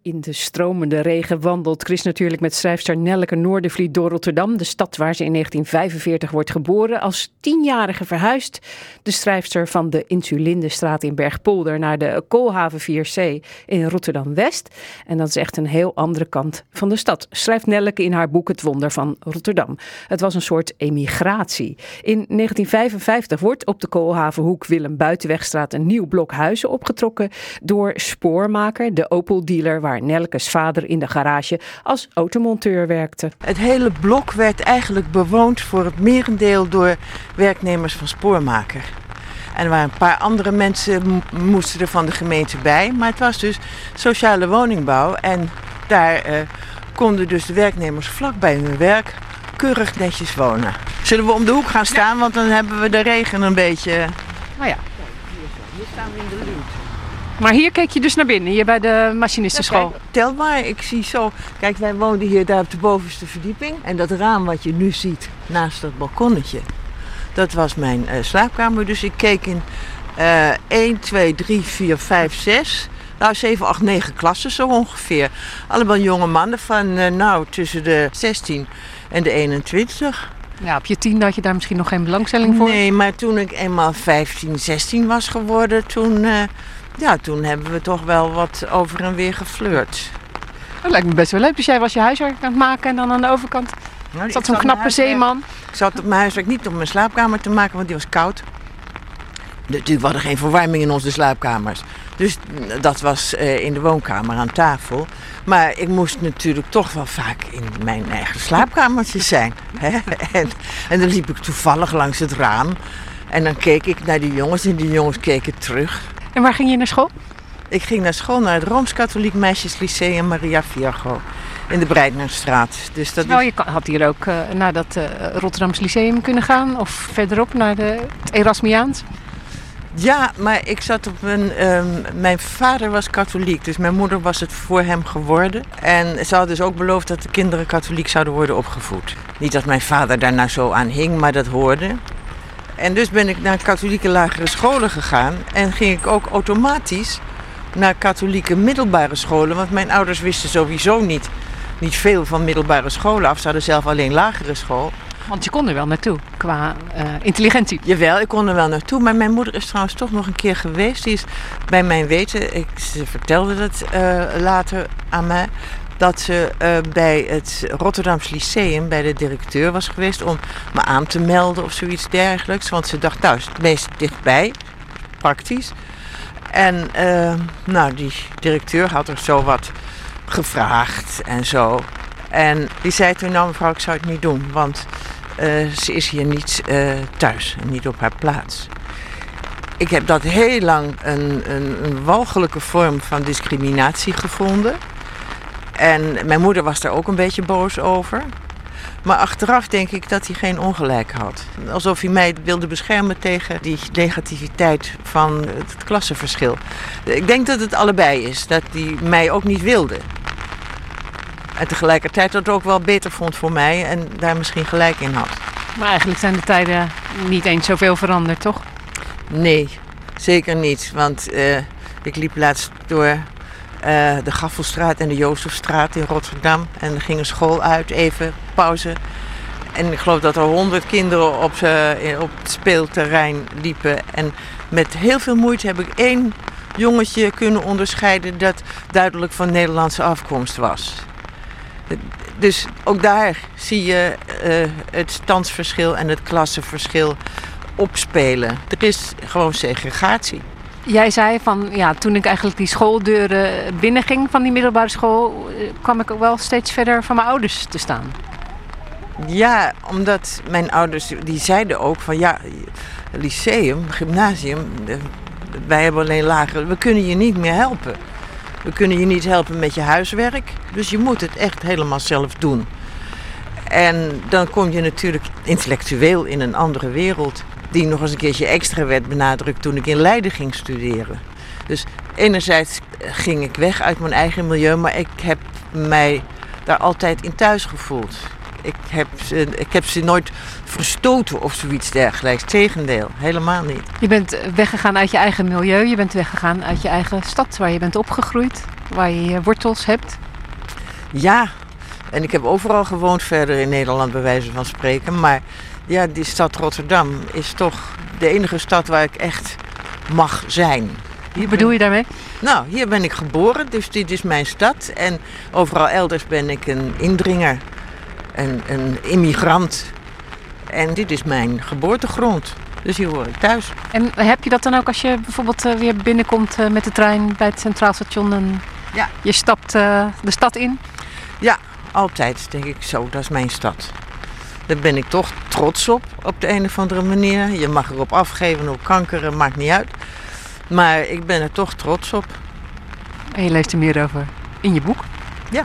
In de stromende regen wandelt Chris natuurlijk met schrijfster Nelleke Noordervliet door Rotterdam, de stad waar ze in 1945 wordt geboren. Als tienjarige verhuist de schrijfster van de Insulindestraat in Bergpolder naar de Koolhaven 4C in Rotterdam-West. En dat is echt een heel andere kant van de stad, schrijft Nelleke in haar boek Het Wonder van Rotterdam. Het was een soort emigratie. In 1955 wordt op de Koolhavenhoek Willem Buitenwegstraat een nieuw blok huizen opgetrokken door Spoormaker, de Opel-dealer waar Nelkes vader in de garage als automonteur werkte. Het hele blok werd eigenlijk bewoond voor het merendeel door werknemers van Spoormaker. En er waren een paar andere mensen moesten er van de gemeente bij. Maar het was dus sociale woningbouw. En daar eh, konden dus de werknemers vlak bij hun werk keurig netjes wonen. Zullen we om de hoek gaan staan? Want dan hebben we de regen een beetje... Nou ja. Hier staan we in de lucht. Maar hier keek je dus naar binnen, hier bij de machinistenschool. Tel maar, ik zie zo. Kijk, wij woonden hier daar op de bovenste verdieping. En dat raam wat je nu ziet naast dat balkonnetje, dat was mijn eh, slaapkamer. Dus ik keek in eh 1, 2, 3, 4, 5, 6. Nou, 7, 8, 9 klassen zo ongeveer. Allemaal jonge mannen van, eh, nou, tussen de 16 en de 21. Ja, op je tiende had je daar misschien nog geen belangstelling voor. Nee, maar toen ik eenmaal 15, 16 was geworden, toen, eh, ja, toen hebben we toch wel wat over en weer geflirt. Dat lijkt me best wel leuk. Dus jij was je huiswerk aan het maken en dan aan de overkant Nou, zat zo'n knappe huiswerk- zeeman. Ik zat op mijn huiswerk niet op mijn slaapkamer te maken, want die was koud. Natuurlijk, we hadden geen verwarming in onze slaapkamers. Dus dat was eh, in de woonkamer aan tafel. Maar ik moest natuurlijk toch wel vaak in mijn eigen slaapkamertje zijn. Hè? En, en dan liep ik toevallig langs het raam. En dan keek ik naar die jongens en die jongens keken terug. En waar ging je naar school? Ik ging naar school naar het Rooms-Katholiek Meisjeslyceum Maria Viago in de Breitnerstraat. Dus dat Nou, je kan- had hier ook eh, naar dat eh, Rotterdams Lyceum kunnen gaan. Of verderop naar de, het Erasmiaans. Ja, maar ik zat op een. ehm, mijn vader was katholiek, dus mijn moeder was het voor hem geworden. En ze had dus ook beloofd dat de kinderen katholiek zouden worden opgevoed. Niet dat mijn vader daar nou zo aan hing, maar dat hoorde. En dus ben ik naar katholieke lagere scholen gegaan. En ging ik ook automatisch naar katholieke middelbare scholen. Want mijn ouders wisten sowieso niet, niet veel van middelbare scholen af. Ze hadden zelf alleen lagere school. Want je kon er wel naartoe qua eh, intelligentie. Jawel, ik kon er wel naartoe. Maar mijn moeder is trouwens toch nog een keer geweest. Die is bij mijn weten, ik, ze vertelde dat eh, later aan mij. Dat ze eh, bij het Rotterdams Lyceum, bij de directeur was geweest om me aan te melden of zoiets dergelijks. Want ze dacht, nou het meest dichtbij, praktisch. En eh, nou, die directeur had er zo wat gevraagd en zo. En die zei toen, nou mevrouw, ik zou het niet doen, want eh, ze is hier niet thuis en niet op haar plaats. Ik heb dat heel lang een, een, een walgelijke vorm van discriminatie gevonden. En mijn moeder was daar ook een beetje boos over. Maar achteraf denk ik dat hij geen ongelijk had. Alsof hij mij wilde beschermen tegen die negativiteit van het klassenverschil. Ik denk dat het allebei is. Dat hij mij ook niet wilde. En tegelijkertijd dat het ook wel beter vond voor mij en daar misschien gelijk in had. Maar eigenlijk zijn de tijden niet eens zoveel veranderd, toch? Nee, zeker niet. Want eh, ik liep laatst door eh, de Gaffelstraat en de Jozefstraat in Rotterdam. En er ging een school uit, even pauze. En ik geloof dat er honderd kinderen op, z'n- in- op het speelterrein liepen. En met heel veel moeite heb ik één jongetje kunnen onderscheiden dat duidelijk van Nederlandse afkomst was. Dus ook daar zie je eh, het standsverschil en het klassenverschil opspelen. Er is gewoon segregatie. Jij zei van, ja, toen ik eigenlijk die schooldeuren binnenging van die middelbare school, eh, kwam ik ook wel steeds verder van mijn ouders te staan. Ja, omdat mijn ouders, die zeiden ook van ja, lyceum, gymnasium, wij hebben alleen lagere, we kunnen je niet meer helpen. We kunnen je niet helpen met je huiswerk. Dus je moet het echt helemaal zelf doen. En dan kom je natuurlijk intellectueel in een andere wereld. Die nog eens een keertje extra werd benadrukt toen ik in Leiden ging studeren. Dus enerzijds ging ik weg uit mijn eigen milieu, maar ik heb mij daar altijd in thuis gevoeld. Ik heb, ze, ik heb ze nooit verstoten of zoiets dergelijks. Tegendeel, helemaal niet. Je bent weggegaan uit je eigen milieu. Je bent weggegaan uit je eigen stad waar je bent opgegroeid. Waar je je wortels hebt. Ja, en ik heb overal gewoond verder in Nederland, bij wijze van spreken. Maar ja, die stad Rotterdam is toch de enige stad waar ik echt mag zijn. Wat bedoel je daarmee? Nou, hier ben ik geboren, dus dit is mijn stad. En overal elders ben ik een indringer, een, een immigrant. En dit is mijn geboortegrond. Dus hier hoor ik thuis. En heb je dat dan ook als je bijvoorbeeld eh, weer binnenkomt eh, met de trein bij het Centraal Station en Ja. je stapt eh, de stad in? Ja, altijd denk ik zo, dat is mijn stad. Daar ben ik toch trots op, op de een of andere manier. Je mag erop afgeven, op kankeren, maakt niet uit. Maar ik ben er toch trots op. En je leest er meer over in je boek. Ja.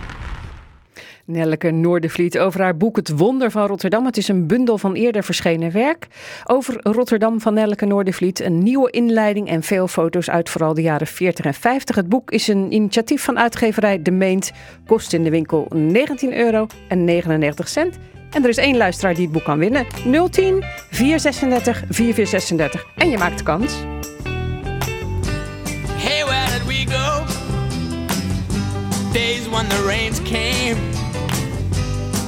Nelleke Noordervliet over haar boek Het Wonder van Rotterdam. Het is een bundel van eerder verschenen werk over Rotterdam van Nelleke Noordervliet. Een nieuwe inleiding en veel foto's uit vooral de jaren 40 en 50. Het boek is een initiatief van uitgeverij De Meent. Kost in de winkel 19 euro en 99 cent. En er is één luisteraar die het boek kan winnen. 010 436 4436. En je maakt kans. Hey, where did we go? Days when the rains came.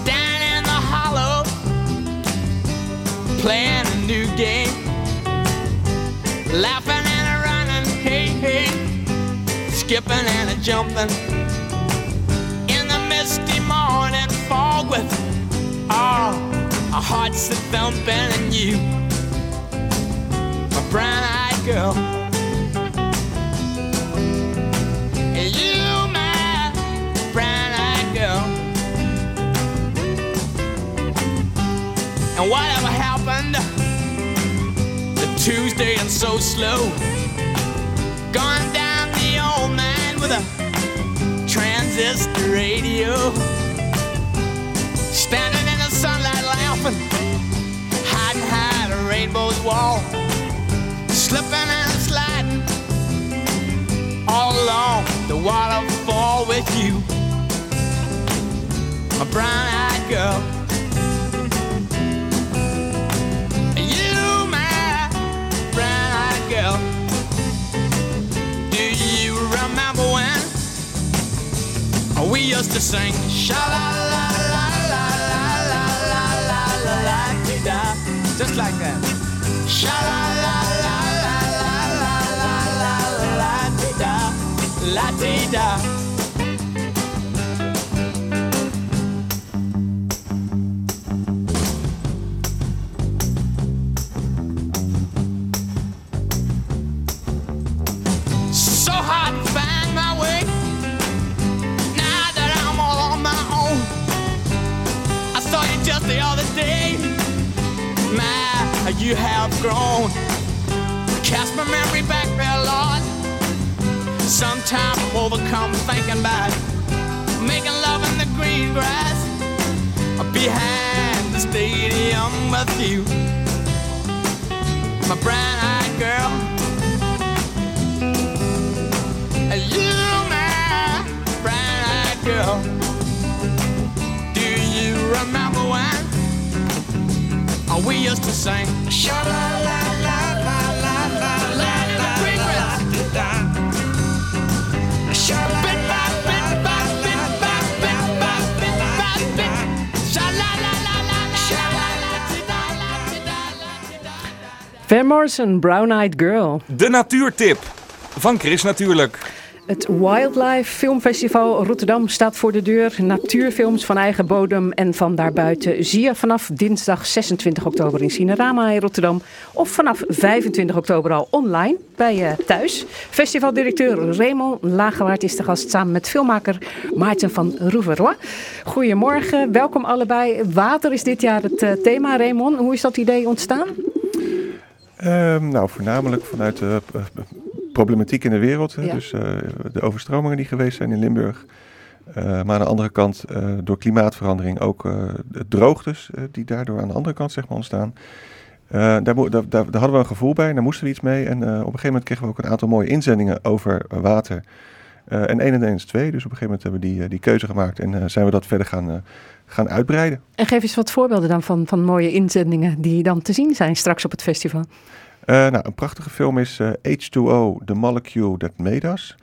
Down in the hollow, playing a new game. Laughing and a running, hey, hey. Skipping and a jumping. In the misty morning fog with all our hearts a thumping and you, my brown eyed girl. And you, my brown-eyed girl. And whatever happened to Tuesday and so slow? Gone down the old man with a transistor radio. Standing the laughing, hiding behind a rainbow's wall. Slipping and sliding all along the waterfall with you, my brown-eyed girl. You, my brown-eyed girl. Do you remember when we used to sing sha la la da just like that. Sha la la la la la la la la la da la da. Morrison, Brown Eyed Girl. De natuurtip van Chris natuurlijk. Het Wildlife Filmfestival Rotterdam staat voor de deur. Natuurfilms van eigen bodem en van daarbuiten zie je vanaf dinsdag 26 oktober in Cinerama in Rotterdam. Of vanaf 25 oktober al online bij je thuis. Festivaldirecteur Raymond Lagewaard is de gast samen met filmmaker Maarten van Rouveroy. Goedemorgen, welkom allebei. Water is dit jaar het eh, thema, Raymond. Hoe is dat idee ontstaan? Ehm, nou, voornamelijk vanuit de eh, problematiek in de wereld. Ja. Dus eh, de overstromingen die geweest zijn in Limburg. Eh, maar aan de andere kant, eh, door klimaatverandering ook de droogtes die daardoor aan de andere kant zeg maar, ontstaan. Daar, daar, daar, daar hadden we een gevoel bij, daar moesten we iets mee. En op een gegeven moment kregen we ook een aantal mooie inzendingen over water. Eh, en 1 en 1 is 2, dus op een gegeven moment hebben we die, eh, die keuze gemaakt en eh, zijn we dat verder gaan, gaan uitbreiden. En geef eens wat voorbeelden dan van, van mooie inzendingen die dan te zien zijn straks op het festival. Nou, een prachtige film is eh, H2O, The Molecule That Made Us.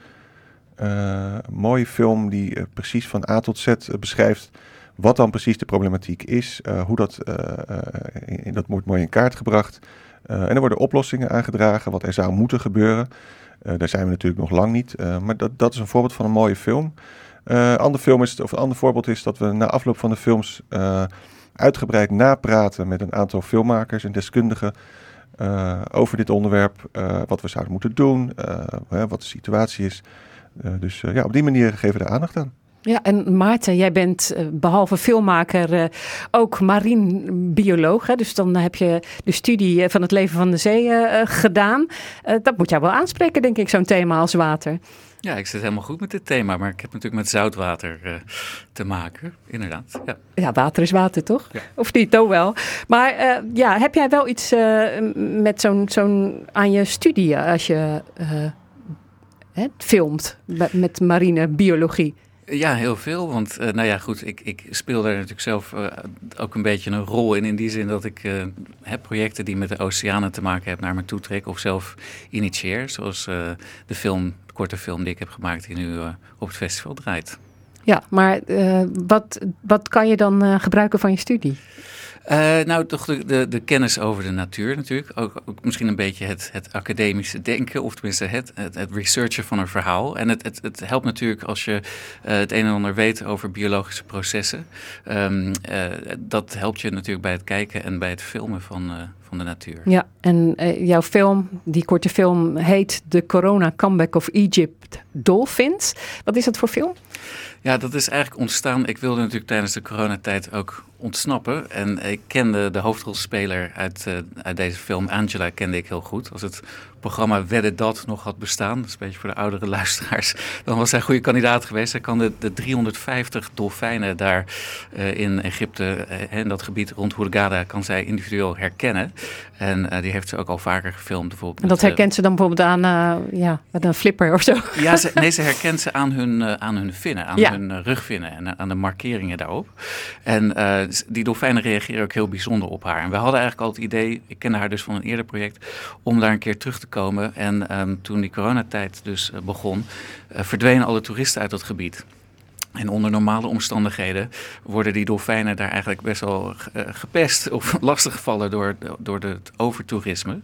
Een mooie film die precies van A tot Z beschrijft wat dan precies de problematiek is, hoe dat, in- dat wordt mooi in kaart gebracht. En er worden oplossingen aangedragen, wat er zou moeten gebeuren. Eh, daar zijn we natuurlijk nog lang niet, eh, maar dat, dat is een voorbeeld van een mooie film. Ander, film is, of een ander voorbeeld is dat we na afloop van de films eh, uitgebreid napraten met een aantal filmmakers en deskundigen over dit onderwerp, wat we zouden moeten doen, wat de situatie is. Dus ja, op die manier geven we er aandacht aan. Ja, en Maarten, jij bent eh, behalve filmmaker eh, ook marinebioloog. Hè? Dus dan heb je de studie eh, van het leven van de zee gedaan. Dat moet jou wel aanspreken, denk ik, zo'n thema als water. Ja, ik zit helemaal goed met dit thema, maar ik heb natuurlijk met zoutwater te maken, inderdaad. Ja. Ja, water is water, toch? Ja. Of niet, toch wel. Maar ja, heb jij wel iets met zo'n zo'n aan je studie als je hè, filmt met- met marinebiologie? Ja, heel veel. Want uh, nou ja, goed, ik, ik speel daar natuurlijk zelf uh, ook een beetje een rol in. In die zin dat ik uh, heb projecten die met de oceanen te maken hebben naar me toe trek. Of zelf initieer. Zoals de film, de korte film die ik heb gemaakt die nu op het festival draait. Ja, maar wat, wat kan je dan gebruiken van je studie? Uh, nou, toch de, de, de, kennis over de natuur natuurlijk. Ook, ook misschien een beetje het, het, academische denken, of tenminste het, het, het researchen van een verhaal. En het, het, het helpt natuurlijk als je uh, het een en ander weet over biologische processen. Um, uh, dat helpt je natuurlijk bij het kijken en bij het filmen van, van de natuur. Ja, en jouw film, die korte film, heet The Corona Comeback of Egypt Dolphins. Wat is dat voor film? Ja, dat is eigenlijk ontstaan. Ik wilde natuurlijk tijdens de coronatijd ook ontsnappen. En ik kende de hoofdrolspeler uit, uh, uit deze film, Angela, kende ik heel goed. Als het programma Wedden Dat nog had bestaan, dat is een beetje voor de oudere luisteraars, dan was hij een goede kandidaat geweest. Hij kan de, de 350 dolfijnen daar uh, in Egypte, uh, in dat gebied rond Hurghada, kan zij individueel herkennen. En uh, die heeft ze ook al vaker gefilmd. Bijvoorbeeld en dat met, herkent ze dan bijvoorbeeld aan ja, met een flipper of zo? Ja, ze, nee, ze herkent ze aan hun, aan hun vinnen, aan ja. hun rugvinnen en aan de markeringen daarop. En die dolfijnen reageren ook heel bijzonder op haar. En we hadden eigenlijk al het idee, ik kende haar dus van een eerder project, om daar een keer terug te komen. En um, toen die coronatijd dus uh, begon, uh, verdwenen alle toeristen uit dat gebied. En onder normale omstandigheden worden die dolfijnen daar eigenlijk best wel uh, gepest of lastiggevallen door, door het overtoerisme.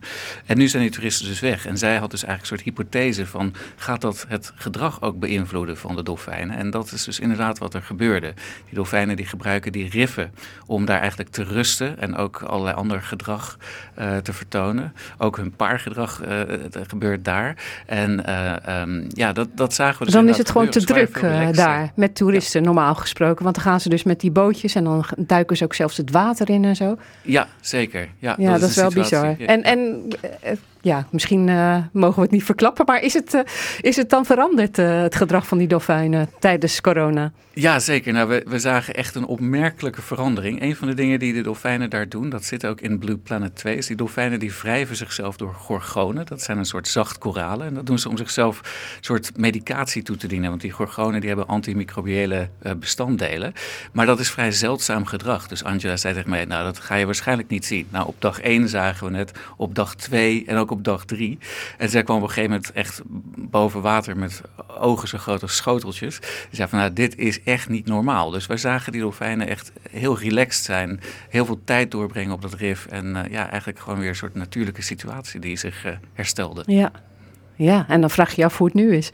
En nu zijn die toeristen dus weg. En zij had dus eigenlijk een soort hypothese van, gaat dat het gedrag ook beïnvloeden van de dolfijnen? En dat is dus inderdaad wat er gebeurde. Die dolfijnen die gebruiken die riffen om daar eigenlijk te rusten en ook allerlei ander gedrag uh, te vertonen. Ook hun paargedrag uh, gebeurt daar. En um, ja, dat, dat zagen we dus Dan is het gewoon te druk daar met toeristen, ja. normaal gesproken. Want dan gaan ze dus met die bootjes en dan duiken ze ook zelfs het water in en zo. Ja, zeker. Ja, ja dat, dat is, is wel bizar. En, en uh, ja, misschien uh, mogen we het niet verklappen, maar is het, uh, is het dan veranderd, uh, het gedrag van die dolfijnen tijdens corona? Ja, zeker. Nou, we, we zagen echt een opmerkelijke verandering. Een van de dingen die de dolfijnen daar doen, dat zit ook in Blue Planet 2, is die dolfijnen die wrijven zichzelf door gorgonen. Dat zijn een soort zacht koralen. En dat doen ze om zichzelf een soort medicatie toe te dienen. Want die gorgonen die hebben antimicrobiële bestanddelen. Maar dat is vrij zeldzaam gedrag. Dus Angela zei tegen mij, nou dat ga je waarschijnlijk niet zien. Nou, op dag 1 zagen we het, op dag 2 en ook op dag 3. En zij kwam op een gegeven moment echt boven water met ogen zo groot als schoteltjes. Die zei van, nou dit is echt niet normaal. Dus wij zagen die dolfijnen echt heel relaxed zijn. Heel veel tijd doorbrengen op dat rif. En uh, ja, eigenlijk gewoon weer een soort natuurlijke situatie die zich uh, herstelde. Ja. ja, en dan vraag je af hoe het nu is.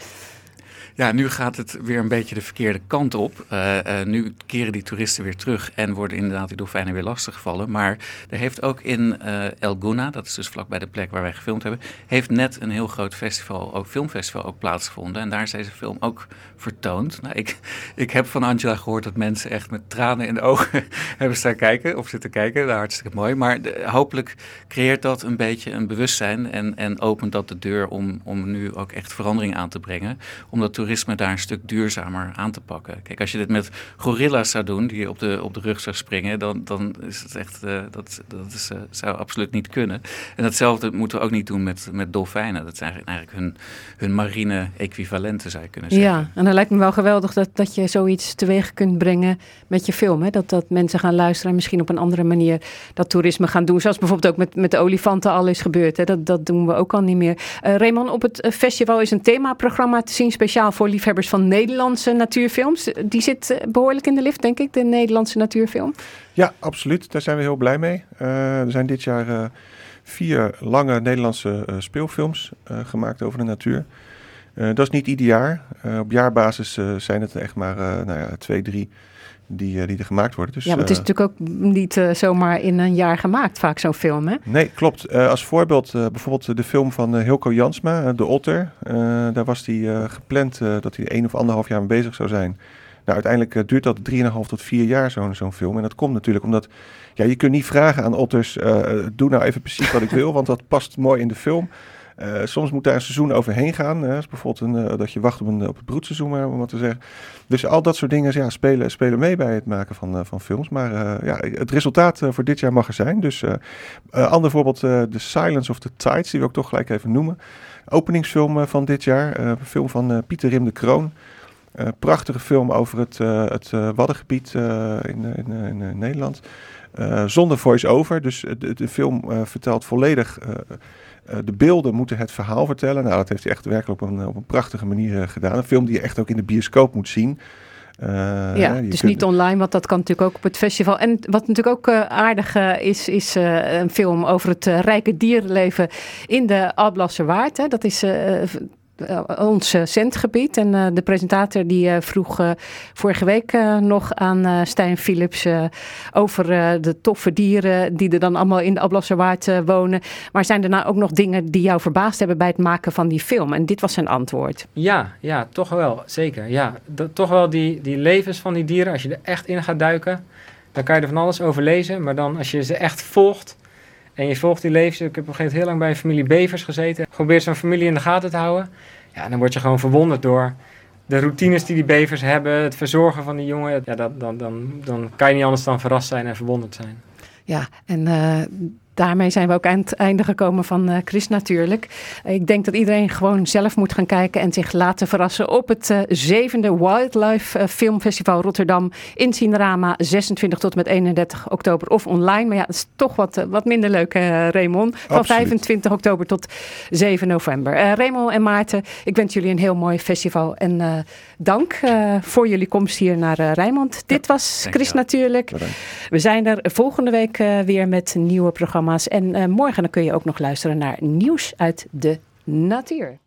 Ja, nu gaat het weer een beetje de verkeerde kant op. Eh, eh, nu keren die toeristen weer terug en worden inderdaad die dolfijnen weer lastiggevallen. Maar er heeft ook in eh, El Guna, dat is dus vlakbij de plek waar wij gefilmd hebben, heeft net een heel groot festival, ook filmfestival, ook plaatsgevonden. En daar is deze film ook vertoond. Nou, ik, ik heb van Angela gehoord dat mensen echt met tranen in de ogen hebben staan kijken, of zitten kijken. Nou, hartstikke mooi. Maar hopelijk creëert dat een beetje een bewustzijn en, en opent dat de deur om, om nu ook echt verandering aan te brengen. Om dat toerisme daar een stuk duurzamer aan te pakken. Kijk, als je dit met gorilla's zou doen, die op de, op de rug zou springen, dan, dan is het echt, eh, dat, dat is, eh, zou absoluut niet kunnen. En datzelfde moeten we ook niet doen met, met dolfijnen. Dat zijn eigenlijk, hun, hun marine equivalenten, zou je kunnen zeggen. Ja, en dan lijkt me wel geweldig dat, dat je zoiets teweeg kunt brengen met je film. Hè? Dat, dat mensen gaan luisteren en misschien op een andere manier dat toerisme gaan doen. Zoals bijvoorbeeld ook met, met de olifanten al is gebeurd. Hè? Dat, dat doen we ook al niet meer. Eh Raymond, op het festival is een themaprogramma te zien, speciaal voor liefhebbers van Nederlandse natuurfilms. Die zit eh, behoorlijk in de lift, denk ik, de Nederlandse natuurfilm. Ja, absoluut. Daar zijn we heel blij mee. Eh, er zijn dit jaar eh, vier lange Nederlandse speelfilms gemaakt over de natuur. Dat is niet ieder jaar. Op jaarbasis zijn het echt maar nou ja, twee, drie die, eh, die er gemaakt worden. Dus, ja, maar het is eh, natuurlijk ook niet eh, zomaar in een jaar gemaakt, vaak zo'n film, hè? Nee, klopt. Als voorbeeld bijvoorbeeld de film van Hilco Jansma, De Otter. Daar was hij gepland dat hij één of anderhalf jaar mee bezig zou zijn. Nou, uiteindelijk duurt dat 3,5 tot 4 jaar zo'n zo'n film. En dat komt natuurlijk omdat ja, je kunt niet vragen aan otters, uh, doe nou even precies wat ik wil, want dat past mooi in de film. Uh, soms moet daar een seizoen overheen gaan. Hè. Bijvoorbeeld een, uh, dat je wacht op, een, op het broedseizoen, maar, om wat te zeggen. Dus al dat soort dingen ja, spelen, spelen mee bij het maken van, uh, van films. Maar ja, het resultaat voor dit jaar mag er zijn. Dus ander voorbeeld, The Silence of the Tides, die we ook toch gelijk even noemen. Openingsfilm van dit jaar. een film van Pieter Rim de Kroon. prachtige film over het, het Waddengebied in, in, in Nederland. zonder voice-over. Dus de, de film vertelt volledig uh, de beelden moeten het verhaal vertellen. Nou, dat heeft hij echt werkelijk op een, op een prachtige manier uh, gedaan. Een film die je echt ook in de bioscoop moet zien. Uh, ja, dus kunt... niet online, want dat kan natuurlijk ook op het festival. En wat natuurlijk ook uh, aardig uh, is, is een film over het rijke dierenleven in de Alblasserwaard. Hè. Dat is ons uh, centgebied. En uh, de presentator die vroeg vorige week nog aan Stijn Philips over de toffe dieren die er dan allemaal in de Ablasserwaard wonen. Maar zijn er nou ook nog dingen die jou verbaasd hebben bij het maken van die film? En dit was zijn antwoord. Ja, ja toch wel, zeker. Ja, toch wel die, die levens van die dieren, als je er echt in gaat duiken, dan kan je er van alles over lezen. Maar dan als je ze echt volgt, en je volgt die levens. Ik heb op een gegeven moment heel lang bij een familie bevers gezeten. Probeer zo'n familie in de gaten te houden. Ja, dan word je gewoon verwonderd door de routines die die bevers hebben. Het verzorgen van die jongen. Ja, dat, dan, dan, dan kan je niet anders dan verrast zijn en verwonderd zijn. Ja, en uh, daarmee zijn we ook aan het einde gekomen van uh, Chris natuurlijk. Ik denk dat iedereen gewoon zelf moet gaan kijken en zich laten verrassen op het uh, zevende Wildlife uh, Filmfestival Rotterdam in Cinerama 26 tot met 31 oktober of online. Maar ja, dat is toch wat, wat minder leuk, Raymond. Van Absoluut. 25 oktober tot 7 november. Raymond en Maarten, ik wens jullie een heel mooi festival en dank voor jullie komst hier naar Rijnmond. Ja, Dit was Chris natuurlijk. Bedankt. We zijn er volgende week weer met nieuwe programma's. En uh, morgen dan kun je ook nog luisteren naar nieuws uit de natuur.